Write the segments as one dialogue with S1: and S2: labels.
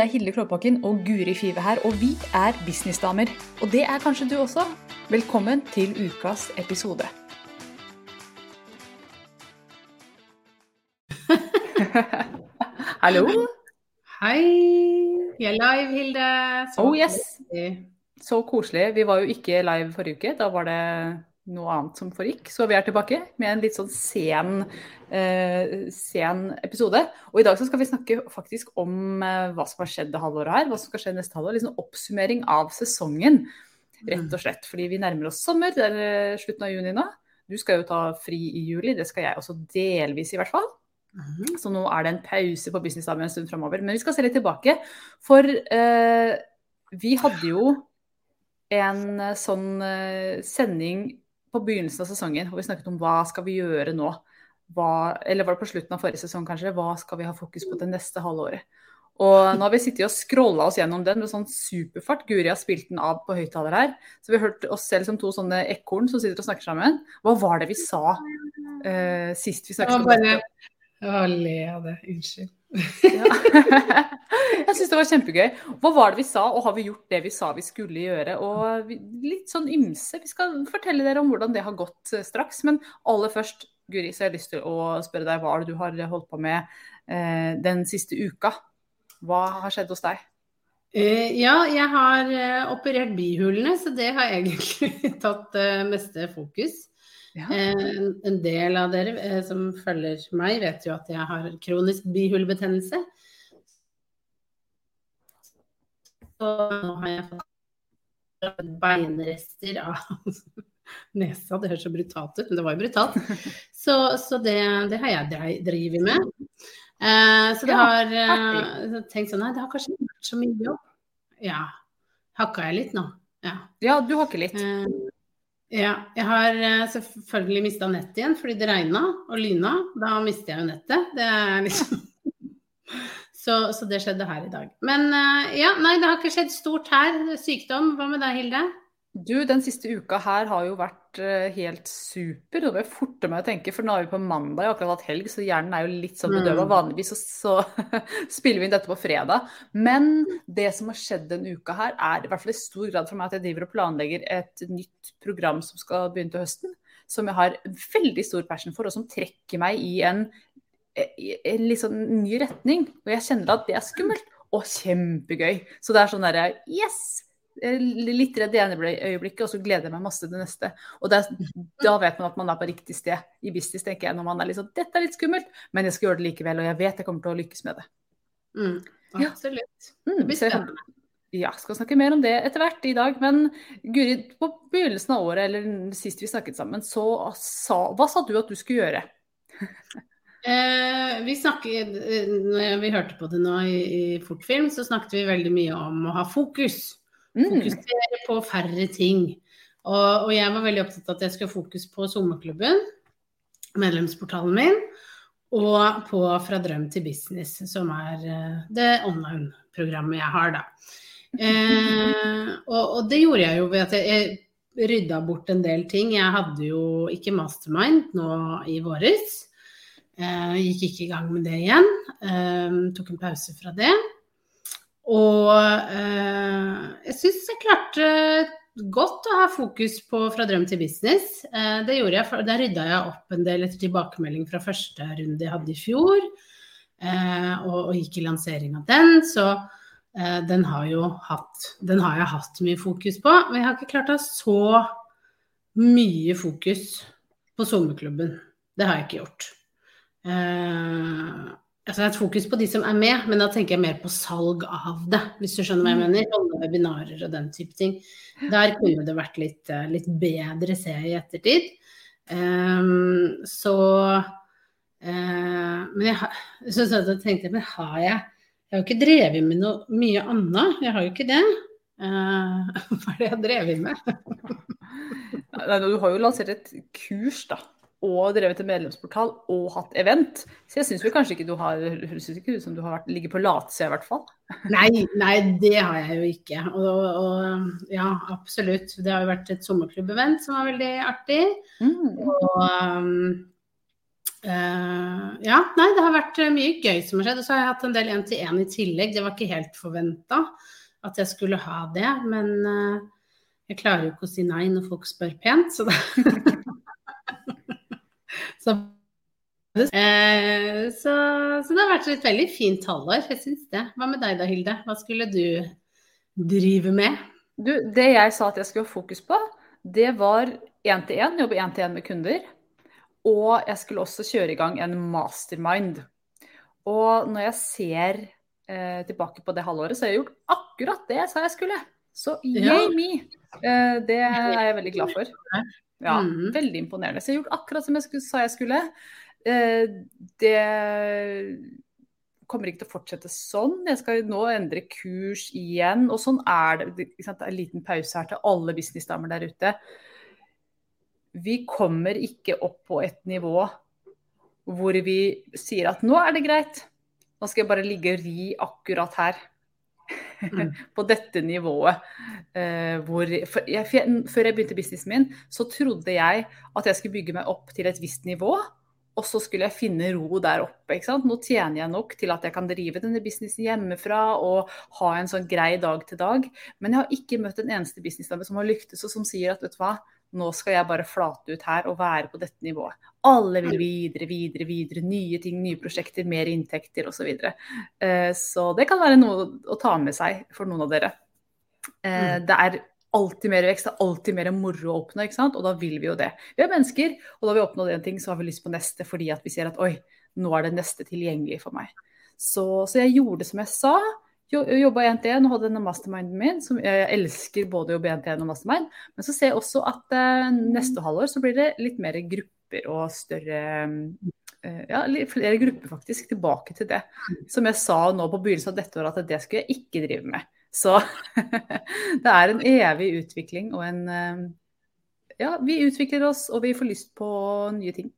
S1: Det er Hilde Klåbakken og Guri Five her, og vi er businessdamer. Og det er kanskje du også. Velkommen til ukas episode. Hallo.
S2: Hei. Vi er live, Hilde.
S1: Så oh yes. Så koselig. Vi var jo ikke live forrige uke. Da var det noe annet som foregikk. Så vi er tilbake med en litt sånn sen, eh, sen episode. Og i dag så skal vi snakke faktisk om eh, hva som har skjedd det halvåret her. Hva som skal skje neste halvår. Sånn oppsummering av sesongen, rett og slett. Fordi vi nærmer oss sommer. Det er uh, slutten av juni nå. Du skal jo ta fri i juli. Det skal jeg også delvis, i hvert fall. Mm. Så nå er det en pause på Business Damer en stund framover. Men vi skal se litt tilbake. For vi hadde jo en sånn sending på begynnelsen av sesongen hvor vi snakket om hva skal vi gjøre nå. Hva, eller var det på slutten av forrige sesong kanskje? Hva skal vi ha fokus på det neste halvåret? Og nå har vi sittet og scrolla oss gjennom den med sånn superfart. Guri har spilt den av på høyttaler her. Så vi har hørt oss selv som to sånne ekorn som sitter og snakker sammen. Hva var det vi sa uh, sist vi snakket om
S2: det? Å, le av det. Unnskyld.
S1: Ja. jeg syns det var kjempegøy. Hva var det vi sa, og har vi gjort det vi sa vi skulle gjøre? Og litt sånn ymse. Vi skal fortelle dere om hvordan det har gått eh, straks. Men aller først, Guri, så har jeg lyst til å spørre deg hva er det du har holdt på med eh, den siste uka. Hva har skjedd hos deg?
S2: Uh, ja, jeg har uh, operert bihulene, så det har egentlig tatt uh, meste fokus. Ja. Eh, en del av dere eh, som følger meg, vet jo at jeg har kronisk bihulebetennelse. Nå har jeg fått beinrester av nesa. Det høres så brutalt ut, men det var jo brutalt. Så, så det, det, har jeg drevet med. Eh, så det har eh, tenkt sånn Nei, det har kanskje ikke vært så mye jobb. Ja. Hakka jeg litt nå?
S1: Ja, ja du hakker litt.
S2: Eh, ja, jeg har eh, selvfølgelig mista nettet igjen fordi det regna og lyna. Da mister jeg jo nettet. Det liksom så, så, det skjedde her i dag. Men eh, ja, nei, det har ikke skjedd stort her. Sykdom. Hva med deg, Hilde?
S1: Du, den siste uka her har jo vært uh, helt super. Det jeg forte meg å tenke, for nå er vi på mandag, jeg har akkurat hatt helg, så hjernen er jo litt sånn bedøva. Mm. Vanligvis så, så spiller vi inn dette på fredag. Men det som har skjedd denne uka her, er i hvert fall i stor grad for meg at jeg driver og planlegger et nytt program som skal begynne til høsten. Som jeg har veldig stor passion for, og som trekker meg i en, en litt sånn ny retning. Og jeg kjenner at det er skummelt og kjempegøy. Så det er sånn derre Yes! Litt redd det ene øyeblikket, og så gleder jeg meg masse til det neste. Og er, da vet man at man er på riktig sted i business, tenker jeg. Når man er litt sånn Dette er litt skummelt, men jeg skal gjøre det likevel. Og jeg vet jeg kommer til å lykkes med det.
S2: Mm, absolutt. Ja. Mm, det blir spennende.
S1: Ja, skal snakke mer om det etter hvert i dag. Men Guri, på begynnelsen av året, eller sist vi snakket sammen, så sa Hva sa du at du skulle gjøre?
S2: Eh, vi snakket, eh, når vi hørte på det nå i, i Fortfilm, så snakket vi veldig mye om å ha fokus. Mm. Fokusere på færre ting. Og, og, jeg var veldig opptatt av at jeg skulle ha fokus på sommerklubben, medlemsportalen min, og på Fra drøm til business, som er uh, det online-programmet jeg har, da. Eh, og, og, det gjorde jeg jo ved at jeg, jeg rydda bort en del ting. Jeg hadde jo ikke mastermind nå i våres. Eh, gikk ikke i gang med det igjen. Eh, tok en pause fra det. Og eh, jeg syns jeg klarte godt å ha fokus på fra drøm til business. Eh, det gjorde jeg, Der rydda jeg opp en del etter tilbakemelding fra første runde jeg hadde i fjor. Eh, og, og, gikk i lansering av den. Så eh, den har jo hatt Den har jeg hatt mye fokus på. Men jeg har ikke klart å ha så mye fokus på sommerklubben. Det har jeg ikke gjort. Eh, altså et fokus på de som er med, men da tenker jeg mer på salg av det, hvis du skjønner hva jeg mm. mener. Alle webinarer og den type ting. Der kunne det vært litt, eh, litt bedre, ser jeg i ettertid. Um, så uh, Men jeg, så, så, tenkte jeg, men har jeg Jeg har jo ikke drevet med noe mye annet. Jeg har jo ikke det. Uh, hva er det jeg har drevet med?
S1: du har jo lansert et kurs, da og drevet en medlemsportal og hatt event. Så jeg syns kanskje ikke du har høres ikke ut som du har vært, ligger på latsida i hvert fall.
S2: Nei, nei, det har jeg jo ikke. Og, og ja, absolutt. Det har jo vært et sommerklubb-event som var veldig artig. Mm. Og um, Uh, ja, nei, det har vært mye gøy som har skjedd. Og så har jeg hatt en del én-til-én i tillegg. Det var ikke helt forventa at jeg skulle ha det, men uh, jeg klarer jo ikke å si nei når folk spør pent, så da så, uh, så, så, det har vært et veldig fint halvår, jeg syns det. Hva med deg da, Hilde? Hva skulle du drive med?
S1: Du, det jeg sa at jeg skulle ha fokus på, det var én-til-én, jobbe én-til-én med kunder. Og jeg skulle også kjøre i gang en mastermind. Og når jeg ser eh, tilbake på det halvåret, så har jeg gjort akkurat det jeg sa jeg skulle. Så yay me! Eh, det er jeg veldig glad for. Ja, mm. Veldig imponerende. Så jeg har gjort akkurat som jeg skulle, sa jeg skulle. Eh, det kommer ikke til å fortsette sånn. Jeg skal nå endre kurs igjen. Og sånn er det. Det er en liten pause her til alle businessdamer der ute vi kommer ikke opp på et nivå hvor vi sier at nå er det greit, nå skal jeg bare ligge og ri akkurat her. Mm. på dette nivået. Uh, hvor, jeg, før jeg begynte businessen min, så trodde jeg at jeg skulle bygge meg opp til et visst nivå. Og så skulle jeg finne ro der oppe. Nå tjener jeg nok til at jeg kan drive denne businessen hjemmefra og ha en sånn grei dag til dag. Men jeg har ikke møtt en eneste businessdame som har lyktes og som sier at vet du hva, nå skal jeg bare flate ut her og være på dette nivået. Alle vil videre, videre, videre. Nye ting, nye prosjekter, mer inntekter osv. Så, videre. Eh, så det kan være noe å ta med seg for noen av dere. Eh, mm. Det er alltid mer vekst, det er alltid mer moro å oppnå, ikke sant? og da vil vi jo det. Vi er mennesker, og da har vi oppnådd én ting, så har vi lyst på neste fordi at vi ser at oi, nå er det neste tilgjengelig for meg. Så, så jeg gjorde som jeg sa jobba i NTN og hadde denne masterminden min, som jeg elsker både å jobbe i NTN og mastermind. Men så ser jeg også at uh, neste halvår så blir det litt mer grupper og større uh, Ja, flere grupper faktisk, tilbake til det. Som jeg sa nå på begynnelsen av dette året, at det skulle jeg ikke drive med. Så det er en evig utvikling og en uh, Ja, vi utvikler oss, og vi får lyst på nye ting.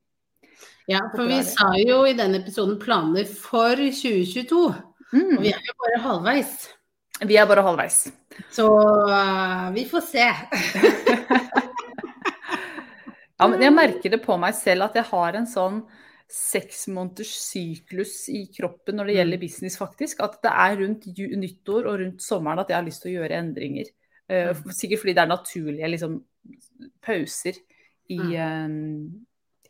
S2: Ja, for vi sa jo i den episoden planer for 2022. Mm. Og vi er jo bare halvveis.
S1: Vi er bare halvveis.
S2: Så uh, vi får se.
S1: ja, men jeg merker det på meg selv at jeg har en sånn seks måneders syklus i kroppen når det gjelder mm. business, faktisk. At det er rundt nyttår og rundt sommeren at jeg har lyst til å gjøre endringer. Uh, sikkert fordi det er naturlige liksom, pauser i, uh,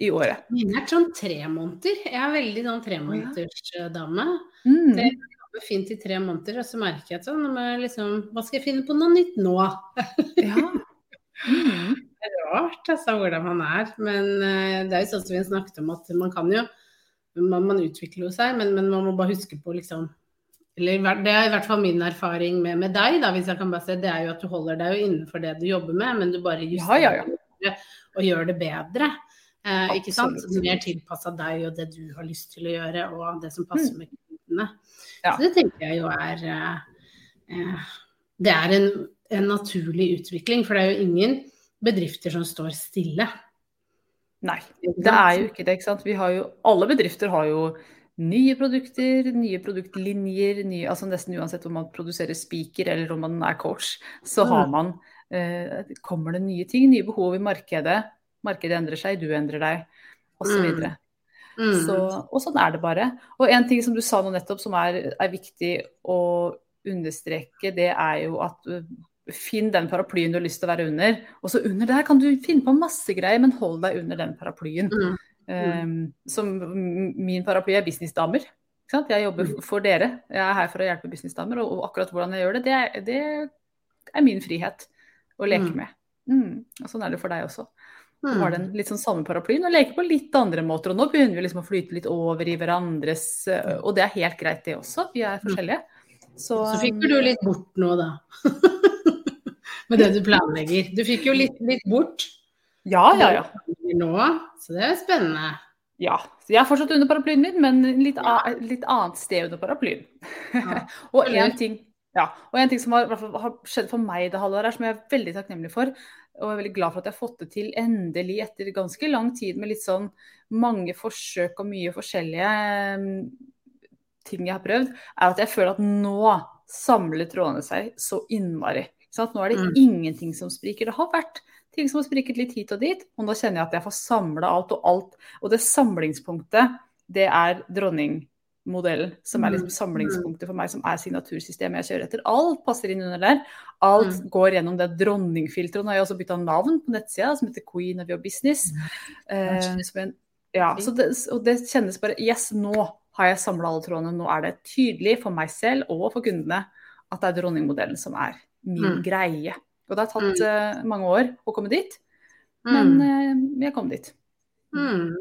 S1: i året.
S2: Mine er sånn tre måneder. Jeg er veldig sånn tremånedersdame. Mm. Det jobber fint i tre måneder, og så merker jeg at sånn, liksom, Hva skal jeg finne på noe nytt nå? ja. Mm. Det er rart altså, hvordan man er. Men uh, det er jo sånn som vi snakket om, at man kan jo Man, man utvikler jo seg, men, men, man må bare huske på liksom eller Det er i hvert fall min erfaring med, med, deg, da, hvis jeg kan bare si, det er jo at du holder deg jo innenfor det du jobber med, men du bare justerer ja, ja, ja. og gjør det bedre. Eh, ikke sant? Mer tilpassa deg og det du har lyst til å gjøre, og det som passer mm. med kundene. Ja. Så det tenker jeg jo er eh, eh, Det er en, en, naturlig utvikling, for det er jo ingen bedrifter som står stille.
S1: Nei, det er jo ikke det. ikke sant? Vi har jo, alle bedrifter har jo nye produkter, nye produktlinjer, nye, altså nesten uansett om man produserer speaker eller om man er coach, så har mm. man, eh, kommer det nye ting, nye behov i markedet. Markedet endrer seg, du endrer deg, osv. Mm. Mm. Så, og sånn er det bare. Og en ting som du sa nå nettopp som er, er viktig å understreke, det er jo at uh, finn den paraplyen du har lyst til å være under. Og så under der kan du finne på masse greier, men hold deg under den paraplyen. Mm. Um, som min paraply er businessdamer. Jeg jobber mm. for dere. Jeg er her for å hjelpe businessdamer. Og akkurat hvordan jeg gjør det, det er, det er min frihet å leke mm. med. Mm. Og sånn er det for deg også. Så har den litt sånn samme paraplyen og leker på litt andre måter. Og nå begynner vi liksom å flyte litt over i hverandres Og det er helt greit, det også. Vi er forskjellige.
S2: Så, så fikk du litt bort nå, da. Med det du planlegger. Du fikk jo litt, litt bort.
S1: Ja, ja, ja.
S2: Nå, så det er spennende.
S1: Ja. Så jeg er fortsatt under paraplyen min, men litt, litt annet sted under paraplyen. Ja. og én ting, ja, ting som har, har, skjedd for meg det halvåret, som jeg er veldig takknemlig for, og jeg er veldig glad for at jeg har fått det til endelig etter ganske lang tid med litt sånn mange forsøk og mye forskjellige mm, ting jeg har prøvd, er at jeg føler at nå samler trådene seg så innmari. Nå er det mm. ingenting som spriker. Det har vært ting som har spriket litt hit og dit. Og nå kjenner jeg at jeg får samla alt og alt. Og det samlingspunktet, det er dronningmodellen, som er liksom
S2: Mm.
S1: samlingspunktet for meg, som er signatursystemet jeg kjører etter. Alt passer inn under der. Alt
S2: Mm.
S1: går gjennom det dronningfilteret. Nå har jeg også bytta navn på nettsida, som heter Queen of Your Business. Eh, som ja, så det, og det kjennes bare Yes, nå har jeg samla alle trådene. Nå er det tydelig for meg selv og for kundene at det er dronningmodellen som er min
S2: Mm.
S1: greie. Og det har tatt uh, mange år å komme dit, men
S2: uh,
S1: eh, jeg kom dit.
S2: Mm.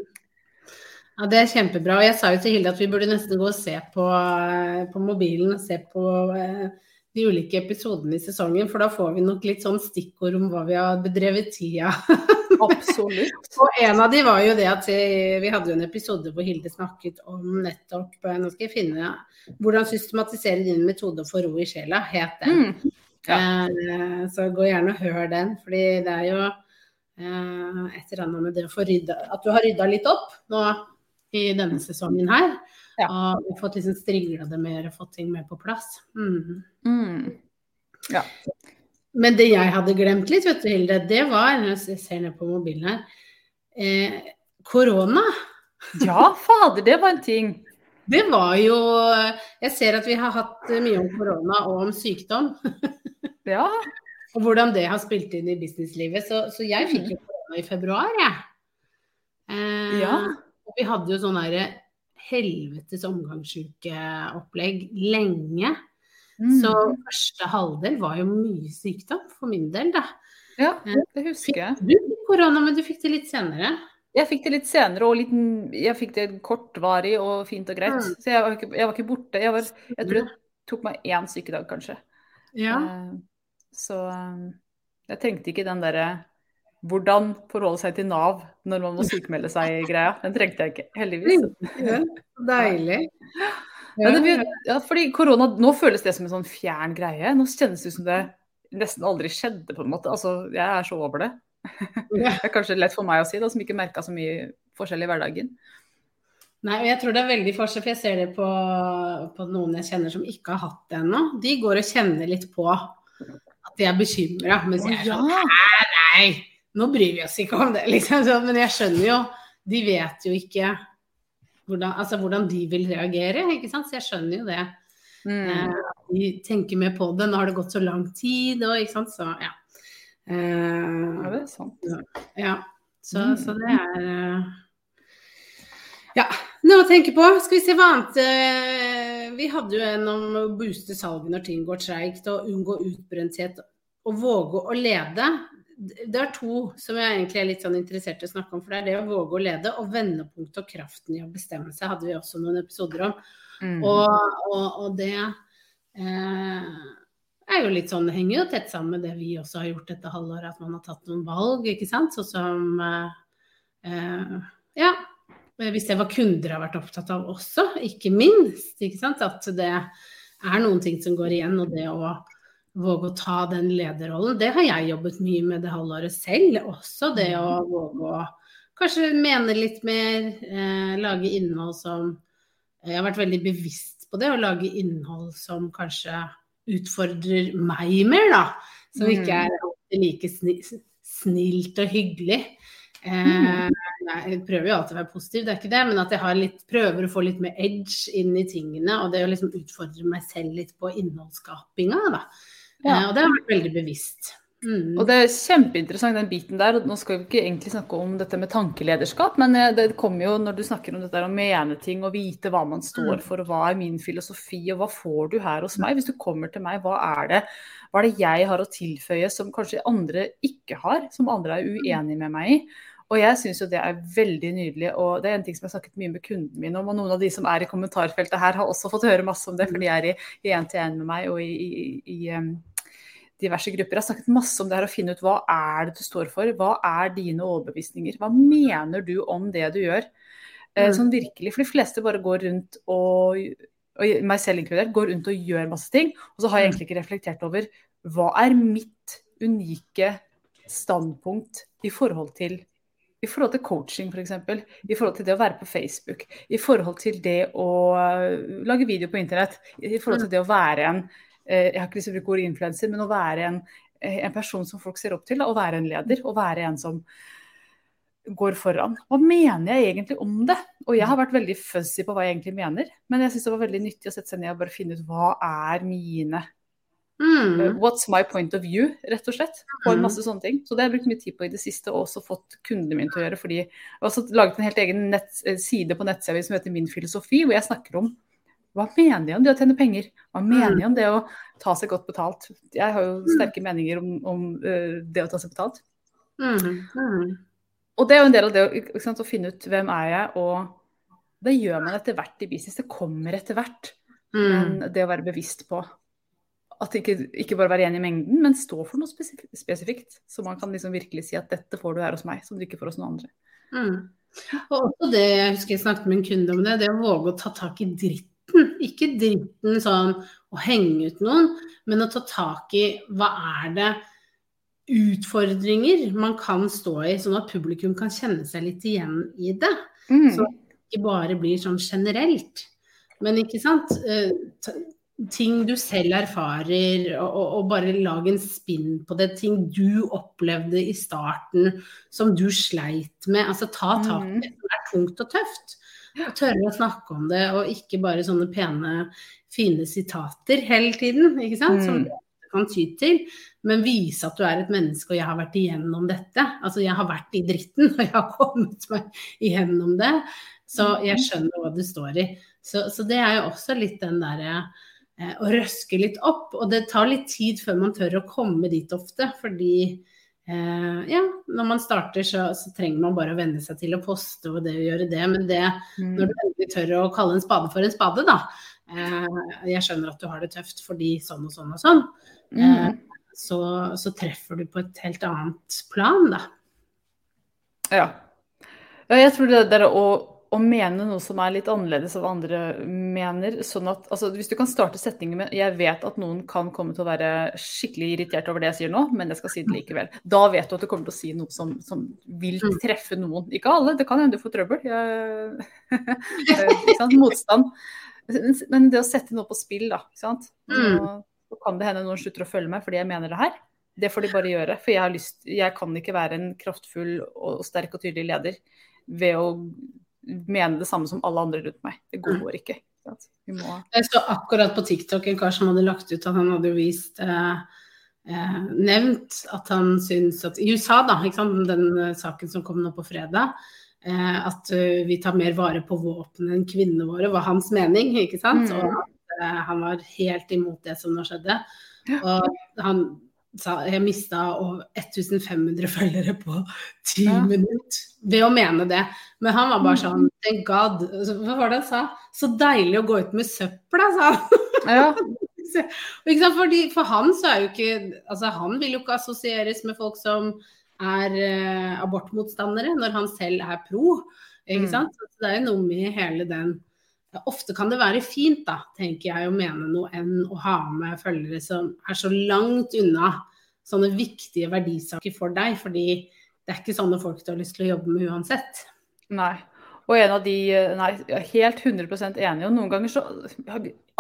S2: Ja, Det er kjempebra. Og jeg sa jo til Hilde at vi burde nesten gå og se på, eh, på mobilen se på eh, de ulike episodene i sesongen, for da får vi nok litt sånn stikkord om hva vi har bedrevet tida.
S1: Absolutt.
S2: Og en av de var jo det at vi, vi hadde jo en episode hvor Hilde snakket om nettopp eh, Nå skal jeg finne hvordan systematisere din metode for ro i sjela, het den.
S1: Mm. Ja.
S2: Eh, så gå gjerne og hør den, fordi det er jo eh, et eller annet med det å få rydda At du har rydda litt opp nå i denne sesongen her.
S1: Ja.
S2: Og fått liksom strigla det mer og fått ting mer på plass. Mm.
S1: Mm. Ja.
S2: Men det jeg hadde glemt litt, vet du Hilde, det var Når Jeg ser ned på mobilen her. Eh, korona.
S1: ja, fader, det var en ting.
S2: Det var jo Jeg ser at vi har hatt mye om korona og om sykdom.
S1: Ja.
S2: Og hvordan det har spilt inn i businesslivet. Så, så jeg fikk
S1: Mm.
S2: jo korona i februar, jeg. Eh,
S1: Ja.
S2: Vi hadde jo sånn derre helvetes omgangssykeopplegg lenge.
S1: Mm.
S2: Så første halvdel var jo mye sykdom for min del, da.
S1: ja, det husker jeg.
S2: Du fikk korona, men du fikk det litt senere.
S1: Jeg fikk det litt senere, og litt, jeg fikk det kortvarig og fint og greit.
S2: Mm.
S1: Så jeg var ikke, jeg var ikke borte. Jeg, var, jeg tror det tok meg én sykedag, kanskje.
S2: Ja.
S1: Eh, Så eh, jeg trengte ikke den derre hvordan forholde seg til Nav når man må sykmelde seg-greia. Den trengte jeg ikke, heldigvis.
S2: Deilig.
S1: Men det, blir- ja, fordi korona, Nå føles det som en sånn fjern greie. Nå kjennes det ut som det nesten aldri skjedde, på en måte. Altså, jeg er så over det. Det er kanskje lett for meg å si, da, som ikke merka så mye forskjell i hverdagen.
S2: Nei, og jeg tror det er veldig forskjell, for jeg ser det på, på noen jeg kjenner som ikke har hatt det ennå. De går og kjenner litt på at de er bekymra. Mens jeg er sånn Nei, nå bryr vi oss ikke om det, liksom. Så, men jeg skjønner jo De vet jo ikke hvordan, altså, hvordan de vil reagere, ikke sant. Så jeg skjønner jo det.
S1: Mm.
S2: Eh, de tenker mer på det. Nå har det gått så lang tid, og ikke sant. Så ja.
S1: Ja,
S2: Eh,
S1: det er sant.
S2: ja. Så,
S1: Mm.
S2: så det er eh, Ja. Noe å tenke på. Skal vi se hva annet eh, Vi hadde jo en om å booste salget når ting går treigt, og unngå utbrenthet og våge å lede. Det er to som jeg egentlig er litt sånn interessert i å snakke om. For det er det å våge å lede og vendepunktet og kraften i å bestemme seg, hadde vi også noen episoder om.
S1: Mm.
S2: Og, og, og det eh, er jo litt sånn, det henger jo tett sammen med det vi også har gjort dette halvåret, at man har tatt noen valg, ikke sant. Sånn som eh, eh, Ja. Hvis det var kunder har vært opptatt av også, ikke minst. ikke sant, At det er noen ting som går igjen. Og det å våge å ta den lederrollen, det har jeg jobbet mye med det halvåret selv også. Det å våge å kanskje mene litt mer, eh, lage innhold som Jeg har vært veldig bevisst på det, å lage innhold som kanskje utfordrer meg mer, da. Som
S1: Mm.
S2: ikke er alltid like sni snilt og hyggelig. Eh, jeg prøver jo alltid å være positiv, det er ikke det, men at jeg har litt, prøver å få litt mer edge inn i tingene. Og det å liksom utfordre meg selv litt på innholdsskapinga, da.
S1: Ja.
S2: Eh, og det har vært veldig bevisst. Mm.
S1: Og det er kjempeinteressant den biten der. og Nå skal vi ikke egentlig snakke om dette med tankelederskap, men eh, det kommer jo når du snakker om dette å mene ting og vite hva man står
S2: Mm.
S1: for, og hva er min filosofi, og hva får du her hos meg? Hvis du kommer til meg, hva er det, hva er det jeg har å tilføye som kanskje andre ikke har, som andre er uenige med meg i? Og jeg syns jo det er veldig nydelig, og det er en ting som jeg har snakket mye med kundene mine om, og noen av de som er i kommentarfeltet her, har også fått høre masse om det, for de er i én-til-én med meg og i, i, i em, diverse grupper. Jeg har snakket masse om det her å finne ut hva er det du står for, hva er dine overbevisninger, hva mener du om det du gjør? Eh,
S2: Mm.
S1: Sånn virkelig, for de fleste bare går rundt og, og meg selv inkludert, går rundt og gjør masse ting, og så har jeg egentlig ikke reflektert over hva er mitt unike standpunkt i forhold til i forhold til coaching f.eks., i forhold til det å være på Facebook, i forhold til det å uh, lage video på internett, i forhold til det å være en eh, Jeg har ikke lyst til å bruke ordet influenser, men å være en, en person som folk ser opp til, å være en leder. Å være en som går foran. Hva mener jeg egentlig om det? Og jeg har vært veldig fuzzy på hva jeg egentlig mener. Men jeg syns det var veldig nyttig å sette seg ned og bare finne ut hva er mine
S2: Mm.
S1: Uh, What's my point of view, rett og slett. På en
S2: Mm.
S1: masse sånne ting. Så det har jeg brukt mye tid på i det siste, og også fått kundene mine til å gjøre. fordi Jeg har også laget en helt egen nett, eh, side på nettsida som heter Min filosofi, hvor jeg snakker om hva mener jeg om det å tjene penger? Hva mener jeg om det å ta seg godt betalt? Jeg har jo sterke meninger om, om uh, det å ta seg betalt.
S2: Mm. Mm.
S1: Og det er jo en del av det sant, å finne ut hvem er jeg, og det gjør man etter hvert i business. Det kommer etter hvert.
S2: Mm.
S1: Men det å være bevisst på at ikke, ikke bare være enig i mengden, men stå for noe spesif spesifikt. Så man kan liksom virkelig si at dette får du her hos meg, som du ikke får hos noen andre.
S2: Mm. Og også det, jeg husker jeg snakket med en kunde om det, det å våge å ta tak i dritten. Ikke dritten sånn å henge ut noen, men å ta tak i hva er det utfordringer man kan stå i, sånn at publikum kan kjenne seg litt igjen i det.
S1: Mm.
S2: Så det ikke bare blir sånn generelt. Men ikke sant. eh, ting du selv erfarer, og, og, bare lag en spinn på det. Ting du opplevde i starten som du sleit med. Altså ta tak i
S1: Mm.
S2: det som er tungt og tøft. Og tørre å snakke om det, og ikke bare sånne pene, fine sitater hele tiden. ikke sant? Som
S1: Mm.
S2: du kan ty til. Men vise at du er et menneske, og jeg har vært igjennom dette. Altså jeg har vært i dritten, og jeg har kommet meg igjennom det. Så jeg skjønner hva du står i. Så, så det er jo også litt den derre eh, å røske litt opp. Og det tar litt tid før man tør å komme dit ofte, fordi eh, ja, når man starter så, så, trenger man bare å venne seg til å poste og det å gjøre det. Men det,
S1: Mm.
S2: når du endelig tør å kalle en spade for en spade, da. Uh, jeg skjønner at du har det tøft fordi sånn og sånn og sånn.
S1: Mm.
S2: så, så treffer du på et helt annet plan, da.
S1: Ja. ja. Jeg tror det der å, å mene noe som er litt annerledes av andre mener, sånn at altså, Hvis du kan starte setningen med 'jeg vet at noen kan komme til å være skikkelig irritert over det jeg sier nå, men jeg skal si det likevel'. Da vet du at du kommer til å si noe som, som vil
S2: Mm.
S1: treffe noen. Ikke alle, det kan hende du får trøbbel. Jeg, ikke sant? Motstand. Men det å sette noe på spill, da. Ikke sant?
S2: Mm.
S1: Så kan det hende noen slutter å følge meg fordi jeg mener det her. Det får de bare gjøre. For jeg, har lyst, jeg kan ikke være en kraftfull og sterk og tydelig leder ved å mene det samme som alle andre rundt meg. Det går ikke. ikke? Vi må
S2: Jeg så akkurat på TikTok en kar som hadde lagt ut at han hadde vist eh, eh, nevnt at han syns at I USA, da, den eh, saken som kom nå på fredag, eh, at uh, vi tar mer vare på våpnene enn kvinnene våre, var hans mening, ikke sant.
S1: Mm.
S2: Og at eh, han var helt imot det som nå skjedde. Og han jeg mista over 1500 følgere på ti
S1: Ja.
S2: minutter ved å mene det. Men han var bare sånn Thank God. Hva var det han sa? Så deilig å gå ut med søpla, sa han.
S1: Ja.
S2: Fordi, for han så er jo ikke Altså, han vil jo ikke assosieres med folk som er eh, abortmotstandere, når han selv er pro. Ikke
S1: Mm.
S2: sant? Så det er jo noe med hele den Ofte kan det være fint, da, tenker jeg, å mene noe enn å ha med følgere som er så langt unna sånne viktige verdisaker for deg. Fordi det er ikke sånne folk du har lyst til å jobbe med uansett.
S1: Nei. Og en av de Nei, helt 100% enig. Og noen ganger så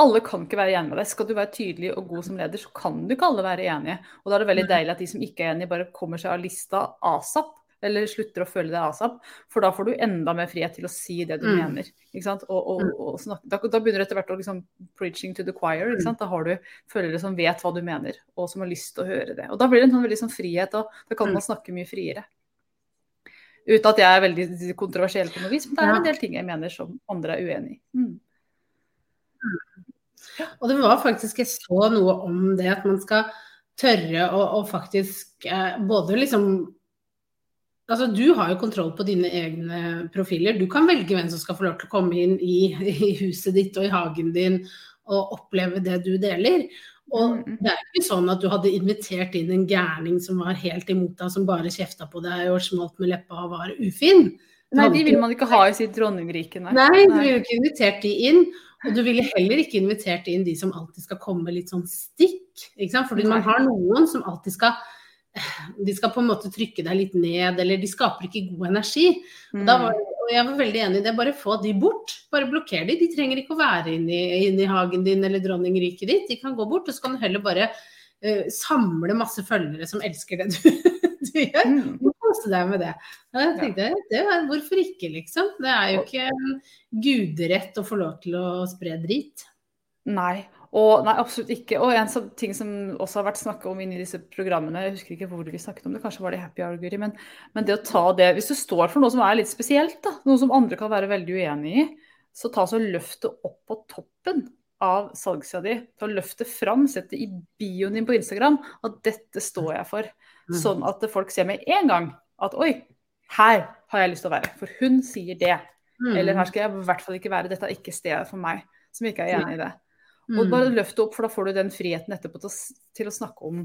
S1: Alle kan ikke være enige med deg. Skal du være tydelig og god som leder, så kan du ikke alle være enige. Og da er det veldig deilig at de som ikke er enige, bare kommer seg av lista asap. Eller slutter å føle deg asap. For da får du enda mer frihet til å si det du
S2: Mm.
S1: mener. Og, og, og snakke. Da, da begynner du etter hvert å liksom preaching to the choir. Ikke sant? Da har du følgere som vet hva du mener, og som har lyst til å høre det. Og da blir det en sånn veldig sånn frihet, og da kan
S2: Mm.
S1: man snakke mye friere. Uten at jeg er veldig kontroversiell på noe vis, men det er en del ting jeg mener som andre er uenig i. Mm.
S2: Og det var faktisk Jeg så noe om det at man skal tørre å, å faktisk eh, både liksom Altså, du har jo kontroll på dine egne profiler. Du kan velge hvem som skal få lov til å komme inn i, i huset ditt og i hagen din og oppleve det du deler. Og
S1: Mm.
S2: det er ikke sånn at du hadde invitert inn en gærning som var helt imot deg, som bare kjefta på deg og smalt med leppa og var ufin.
S1: Nei, de vil man ikke ha i sitt dronningrike, nei.
S2: Nei, du ville ikke invitert de inn. Og du ville heller ikke invitert inn de som alltid skal komme litt sånn stikk. Ikke sant? Fordi man har noen som alltid skal De skal på en måte trykke deg litt ned, eller de skaper ikke god energi. Og, da
S1: Mm.
S2: var, og jeg var veldig enig i det. Bare få de bort. Bare blokker de. De trenger ikke å være inne i, hagen din eller dronningriket ditt. De kan gå bort, og så kan du heller bare uh, samle masse følgere som elsker det du, du gjør. Mm. Og kose deg med det. Og jeg tenkte, det var, Hvorfor ikke, liksom? Det er jo ikke guderett å få lov til å spre drit.
S1: Nei, og, nei, absolutt ikke. Og en sånn ting som også har vært snakket om inni i disse programmene, jeg husker ikke hvor vi snakket om det, kanskje var det Happy Hour, Guri, men, men, det å ta det Hvis du står for noe som er litt spesielt, da, noe som andre kan være veldig uenig i, så ta så løft det opp på toppen av salgssida di. Ta løft det fram, sett det i bioen din på Instagram, at dette står jeg for. Mm. Sånn at folk ser med en gang at oi, her har jeg lyst til å være, for hun sier det. Mm. Eller her skal jeg i hvert fall ikke være, dette er ikke stedet for meg, som ikke er enig i det. Og bare mm. løft det opp, for da får du den friheten etterpå til å, til å snakke om,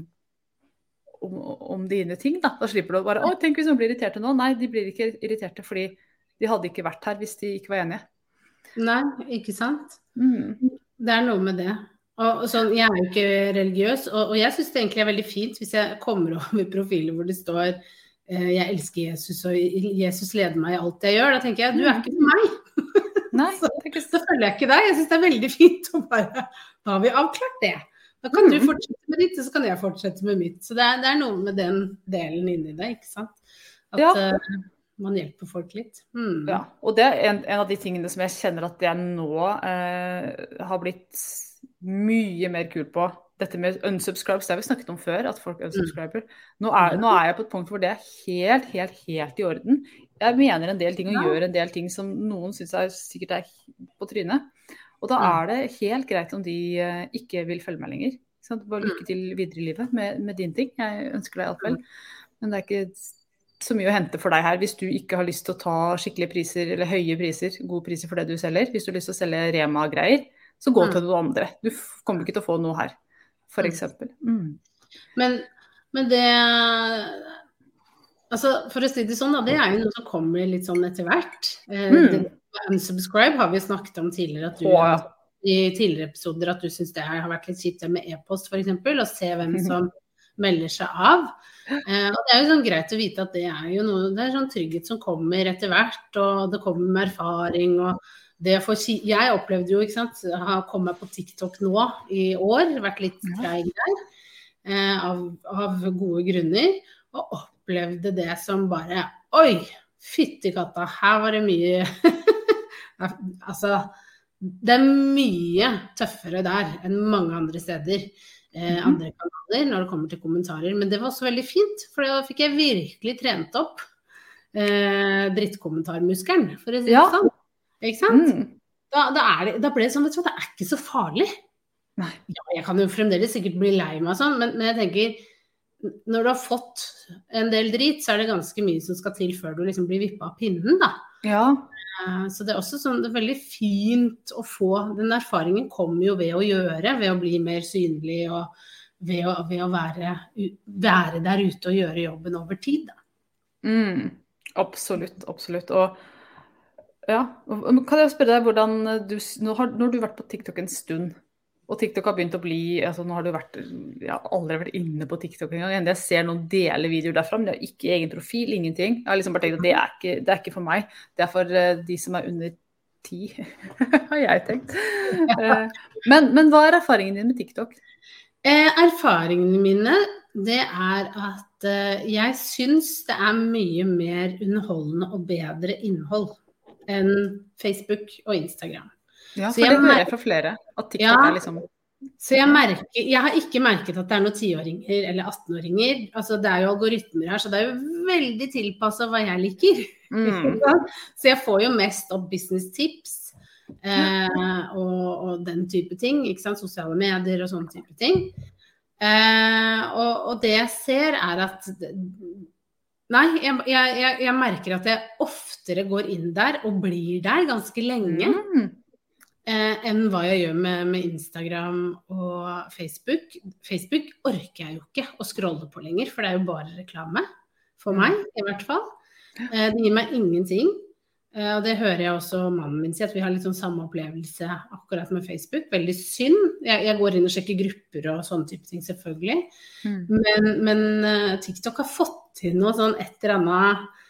S1: om, om, dine ting. Da. da slipper du å bare Å, tenk hvis noen blir irriterte nå. Nei, de blir ikke irriterte fordi de hadde ikke vært her hvis de ikke var enige.
S2: Nei, ikke sant. Mm. Det er noe med det. Og, og sånn, jeg er jo ikke religiøs, og, og jeg syns det egentlig er veldig fint hvis jeg kommer over profiler hvor det står eh, 'Jeg elsker Jesus, og Jesus leder meg i alt jeg gjør'. Da tenker jeg du er ikke for meg. Nei, så, så følger jeg ikke deg. Jeg syns det er veldig fint å bare Da har vi avklart det. Da kan mm. du fortsette med ditt, og så kan jeg fortsette med mitt. Så det er, det er noe med den delen inni deg, ikke sant. At ja. uh, man hjelper folk litt. Mm.
S1: Ja, og det er en, en, av de tingene som jeg kjenner at jeg nå uh, har blitt mye mer kul på. Dette med unsubscribes, det har vi snakket om før, at folk unsubscriber. Nå er, nå er jeg på et punkt hvor det er helt, helt, helt i orden jeg mener en del ting og ja. gjør en del ting som noen syns er sikkert er på trynet. Og da er det helt greit om de eh, ikke vil følge meg lenger. Bare lykke mm. til videre i livet med, med din ting. Jeg ønsker deg iallfall. Men det er ikke så mye å hente for deg her hvis du ikke har lyst til å ta skikkelige priser eller høye priser, gode priser for det du selger. Hvis du har lyst til å selge Rema-greier, så gå mm. til noe andre. Du kommer ikke til å få noe her, f.eks. Mm.
S2: Men, men det Altså, for å si det sånn, da, det er jo noe som kommer litt sånn etter hvert. Eh, mm. unsubscribe har vi snakket om tidligere. at du, oh, ja. I tidligere episoder at du syns det har vært litt kjipt med e-post f.eks. Og se hvem som melder seg av. Eh, og Det er jo sånn greit å vite at det er jo noe, det er sånn trygghet som kommer etter hvert. Og det kommer med erfaring. og det for, Jeg opplevde jo, ikke sant, har kommet på TikTok nå i år, vært litt treig der. Eh, av, av gode grunner. Og opplevde det som bare Oi, fytti katta, her var det mye Altså, det er mye tøffere der enn mange andre steder. Eh, mhm. andre kanaler når det kommer til kommentarer. Men det var også veldig fint, for da fikk jeg virkelig trent opp eh, drittkommentarmuskelen, for å si det ja. sånn. Ikke sant? Mm. Da, da, det, da, ble det sånn, vet du hva, det er ikke så farlig. Ja, jeg kan jo fremdeles sikkert bli lei meg sånn, men, men jeg tenker når du har fått en del drit, så er det ganske mye som skal til før du liksom blir vippa av pinnen, da.
S1: Ja.
S2: Eh, så det er også sånn, det er veldig fint å få Den erfaringen kommer jo ved å gjøre, ved å bli mer synlig og ved å, ved å være, være, der ute og gjøre jobben over tid, da.
S1: Mm, absolutt, absolutt. Og ja, kan jeg spørre deg hvordan du Nå har, nå har du vært på TikTok en stund. Og TikTok har begynt å bli altså Nå har du vært Jeg har aldri vært inne på TikTok engang. Jeg ser noen dele videoer derfra, men det er ikke egen profil, ingenting. Jeg har liksom bare tenkt at det er ikke, det er ikke for meg. Det er for uh, de som er under ti, har jeg tenkt. Uh, men, men, hva er erfaringen din med TikTok?
S2: Eh, erfaringene mine det er at jeg syns det er mye mer underholdende og bedre innhold enn Facebook og Instagram.
S1: Ja, for det hører jeg fra flere. At TikTok ja, er liksom
S2: så jeg, merker, jeg har ikke merket at det er noen tiåringer eller 18-åringer. Altså, det er jo algoritmer her, så det er jo veldig tilpassa hva jeg liker. Mm. så jeg får jo mest opp business tips eh, og, og, den type ting. ikke sant, Sosiale medier og sånne type ting. Eh, og, og, det jeg ser, er at Nei, jeg, jeg, jeg, merker at jeg oftere går inn der og blir der ganske lenge. Mm eh, enn hva jeg gjør med, med, Instagram og Facebook. Facebook orker jeg jo ikke å scrolle på lenger, for det er jo bare reklame. For meg, i hvert fall. Eh, det gir meg ingenting. Eh, og det hører jeg også mannen min si, at vi har litt sånn samme opplevelse akkurat med Facebook. Veldig synd. Jeg, jeg går inn og sjekker grupper og sånne type ting, selvfølgelig. Mm. Men, men uh, TikTok har fått til noe sånn et eller annet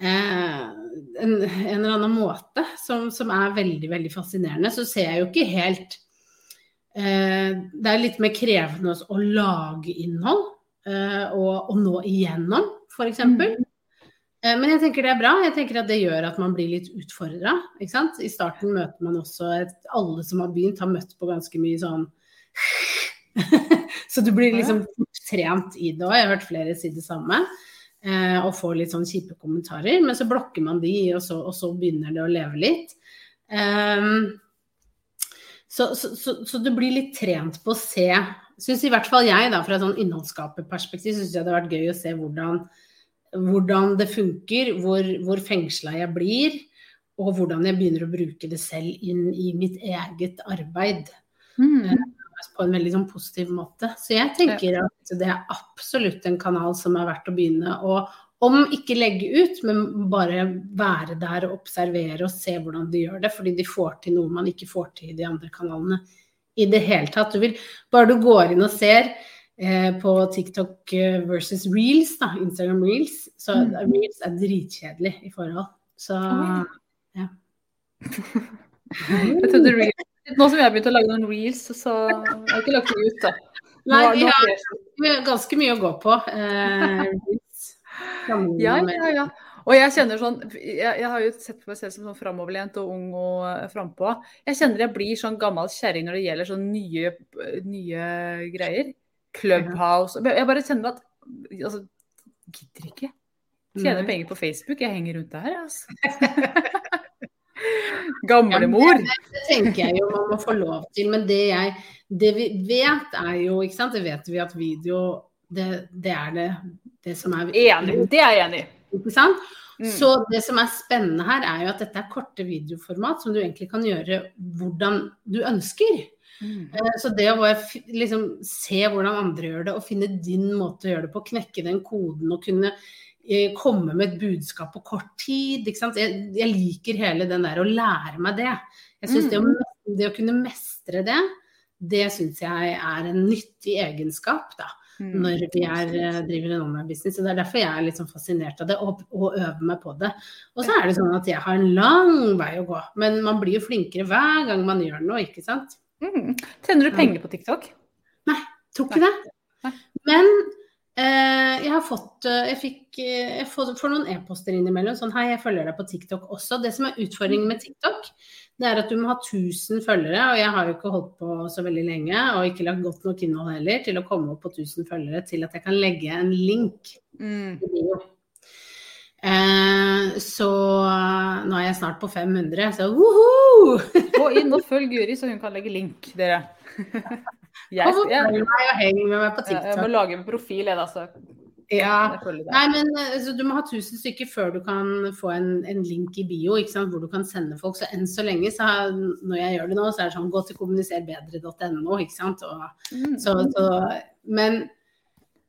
S2: Eh, en, en, eller annen måte som, som, er veldig veldig fascinerende. Så ser jeg jo ikke helt eh, det er litt mer krevende å lage innhold eh, og, og nå igjennom, f.eks. Mm. Eh, men jeg tenker det er bra. Jeg tenker at det gjør at man blir litt utfordra. I starten møter man også et, Alle som har begynt, har møtt på ganske mye sånn Så du blir liksom trent i det òg. Jeg har hørt flere si det samme. Eh, og får litt sånn kjipe kommentarer. Men så blokker man de, og så, og så begynner det å leve litt. Um, så, så, så, så, du blir litt trent på å se Syns i hvert fall jeg, da, fra et sånn innholdsskaperperspektiv, syns jeg det har vært gøy å se hvordan, hvordan det funker, hvor, hvor fengsla jeg blir, og hvordan jeg begynner å bruke det selv inn i mitt eget arbeid. Mm. På en veldig sånn positiv måte. Så jeg tenker at det er absolutt en kanal som er verdt å begynne å om ikke legge ut, men bare være der og observere og se hvordan de gjør det. Fordi de får til noe man ikke får til i de andre kanalene i det hele tatt. Du vil, bare du går inn og ser eh, på TikTok eh, versus Reels, da, Instagram Reels, så mm. Reels er dritkjedelig i forhold. Så ja.
S1: Jeg trodde Reels nå som jeg har begynt å lage noen reels, så har jeg ikke lagt det ut, da.
S2: Nei, vi har, vi har ganske mye å gå på. Eh,
S1: ja, ja, ja. Og jeg kjenner sånn Jeg, jeg har jo sett på meg selv som sånn framoverlent og ung og uh, frampå. Jeg kjenner jeg blir sånn gammel kjerring når det gjelder sånn nye, nye greier. Clubhouse Jeg bare kjenner at Altså, gidder ikke. Tjener penger på Facebook. Jeg henger rundt der, altså. Gamlemor. Ja,
S2: det, det, tenker jeg jo man må få lov til. Men det, jeg, det vi vet er jo, ikke sant, det vet vi at video det, det er det, det som er
S1: Enig. Det er jeg enig i.
S2: Ikke sant? Mm. Så det som er spennende her, er jo at dette er korte videoformat som du egentlig kan gjøre hvordan du ønsker. Mm. Eh, så det å liksom, se hvordan andre gjør det, og finne din måte å gjøre det på, knekke den koden og kunne komme med et budskap på kort tid. Jeg, jeg, liker hele den der å lære meg det. Jeg synes mm. det, å, mm. det, å, kunne mestre det, det syns jeg er en nyttig egenskap da, mm. når vi er, eh, driver en online-business. Det er derfor jeg er litt sånn fascinert av det og, og, øver meg på det. Og så er det sånn at jeg har en lang vei å gå, men man blir jo flinkere hver gang man gjør noe, ikke sant.
S1: Mm. Tjener du penger på TikTok?
S2: Nei, tror ikke det. Men Eh, jeg har fått eh, Jeg fikk eh, jeg får, får noen e-poster innimellom sånn Hei, jeg følger deg på TikTok også. Det som er utfordringen med TikTok, det er at du må ha 1000 følgere. Og jeg har jo ikke holdt på så veldig lenge, og ikke lagt godt nok innhold heller, til å komme opp på 1000 følgere til at jeg kan legge en link. Mm. Eh, så nå er jeg snart på 500, så woho!
S1: Gå inn og følg Guri, så hun kan legge link, dere.
S2: Jeg, jeg, jeg,
S1: jeg må lage en profil, jeg, da. Så.
S2: Ja. Nei, men altså, Du må ha 1000 stykker før du kan få en, en link i bio hvor du kan sende folk. Så enn så lenge, så har, når jeg gjør det nå, så er det sånn gå til kommuniserbedre.no. ikke sant? Og, mm. så, så, men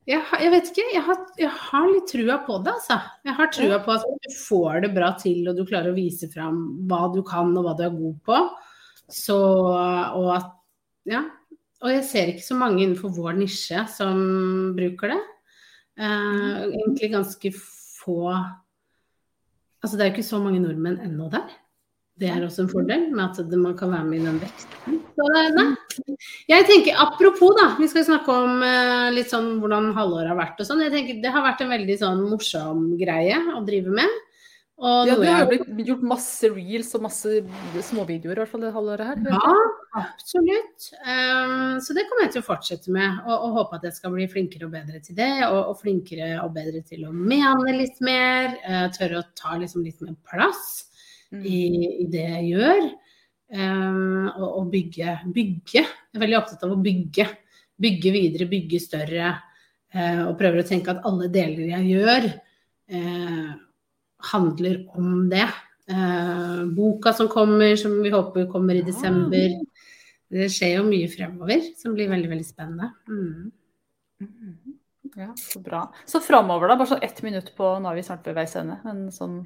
S2: jeg, jeg, vet ikke. Jeg har, jeg har, litt trua på det, altså. Jeg har trua på at du får det bra til, og du klarer å vise fram hva du kan og hva du er god på. Så, og at Ja, og jeg ser ikke så mange innenfor vår nisje som bruker det. Eh, egentlig ganske få Altså det er jo ikke så mange nordmenn ennå der. Det er også en fordel med at man kan være med i den veksten. Jeg tenker, Apropos, da, vi skal snakke om eh, litt sånn hvordan halvåret har vært og sånn. Jeg tenker Det har vært en veldig sånn morsom greie å drive med.
S1: Og ja, det har blitt gjort masse reels og masse småvideoer i hvert fall det halvåret her.
S2: Ja, absolutt. Um, så det kommer jeg til å fortsette med. Og, og håpe at jeg skal bli flinkere og bedre til det. Og, og flinkere og bedre til å mene litt mer. Uh, tørre å ta liksom litt mer plass mm. i, i, det jeg gjør. Um, og, og, bygge. Bygge. Jeg er veldig opptatt av å bygge. Bygge videre, bygge større. Og prøver å tenke at alle deler jeg gjør handler om det. Eh, boka som kommer, som vi håper kommer i desember. Det skjer jo mye fremover som blir veldig, veldig spennende. Mm.
S1: Ja, Så bra. Så framover, da? Bare så ett minutt på Nå er vi snart ved veis ende. En sånn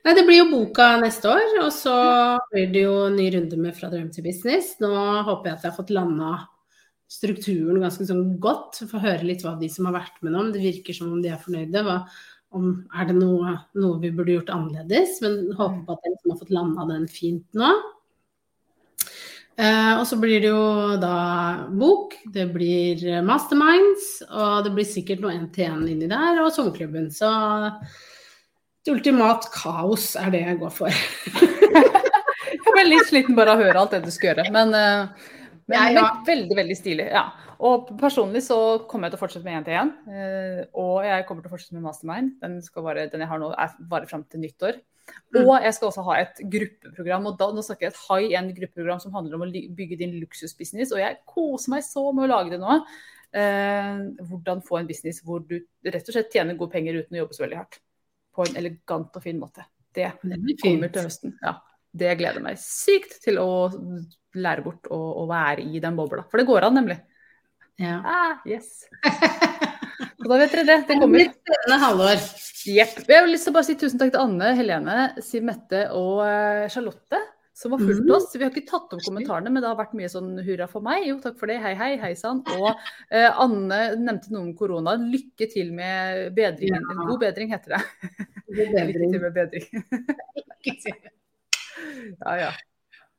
S2: Nei, Det blir jo boka neste år, og så blir det jo en ny runde med Fra drøm til business. Nå håper jeg at jeg har fått landa strukturen ganske sånn godt. Få høre litt hva de som har vært med nå, om det virker som om de er fornøyde. Hva, om er det noe, noe, vi burde gjort annerledes, men håper på at jeg liksom har fått landa den fint nå. Eh, og så blir det jo da bok, det blir masterminds, og det blir sikkert noe NTN inni der, og sommerklubben. Så et ultimat kaos er det jeg går for.
S1: jeg ble litt sliten bare av å høre alt det du skal gjøre, men, eh, men,
S2: Ja, ja.
S1: men veldig, veldig stilig. Ja. Og personlig så kommer jeg til å fortsette med 1-til-1, eh, og jeg kommer til å fortsette med Mastermind. Den, skal vare, den jeg har nå, er varer fram til nyttår.
S2: Mm.
S1: Og jeg skal også ha et gruppeprogram. og da, Nå snakker jeg et high end gruppeprogram som handler om å bygge din luksusbusiness. Og jeg koser meg så med å lage det nå. Eh, hvordan få en business hvor du rett og slett tjener gode penger uten å jobbe så veldig hardt. På en elegant og fin måte. Det
S2: Det
S1: kommer til høsten. Ja, det gleder jeg meg sykt til å lære bort og, å være i den bobla. For det går an, nemlig.
S2: Ja.
S1: Ah, yes. Og da vet dere det. Det kommer.
S2: spennende halvår.
S1: Yep. Jeg har lyst til å bare si tusen takk til Anne, Helene, Siv Mette og eh, Charlotte. Som har fulgt oss. Vi har ikke tatt opp kommentarene, men det har vært mye sånn hurra for meg. Jo, takk for det. Hei, hei, hei sann. Og eh, Anne nevnte noe om korona. Lykke til med bedringen.
S2: Ja.
S1: God bedring heter det.
S2: God
S1: Lykke til med bedring. Ja, ja.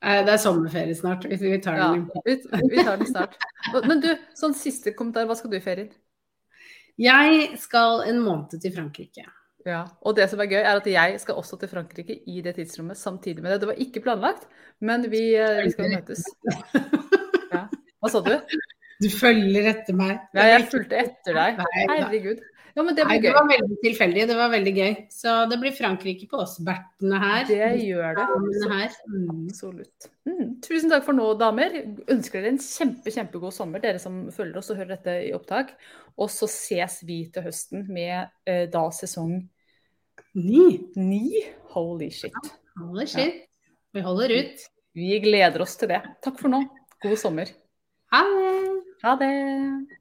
S2: Det er sommerferie snart. Vi tar
S1: ja.
S2: den.
S1: Vi, vi tar den snart. Men du, sånn siste kommentar. Hva skal du i ferien?
S2: Jeg skal en måned til Frankrike.
S1: Ja, og det som er gøy, er at jeg skal også til Frankrike i det tidsrommet samtidig med det. Det var ikke planlagt, men vi, eh, vi skal møtes. Ja. Hva sa du?
S2: Du følger etter meg.
S1: Ja, jeg fulgte etter deg. Herregud. Ja, men det
S2: Nei, det var veldig tilfeldig. Det var veldig gøy. Så det blir Frankrike på oss bertene her.
S1: Det gjør det.
S2: Her. Mm.
S1: Absolutt. Mm. Tusen takk for nå, damer. Ønsker dere en kjempe, kjempegod sommer, dere som følger oss og hører dette i opptak. Og så ses vi til høsten med eh, da sesong
S2: Ni.
S1: ni. Holy shit.
S2: Holder skitt. Vi holder ut.
S1: Vi gleder oss til det. Takk for nå. God sommer.
S2: Ha det.
S1: Ha det!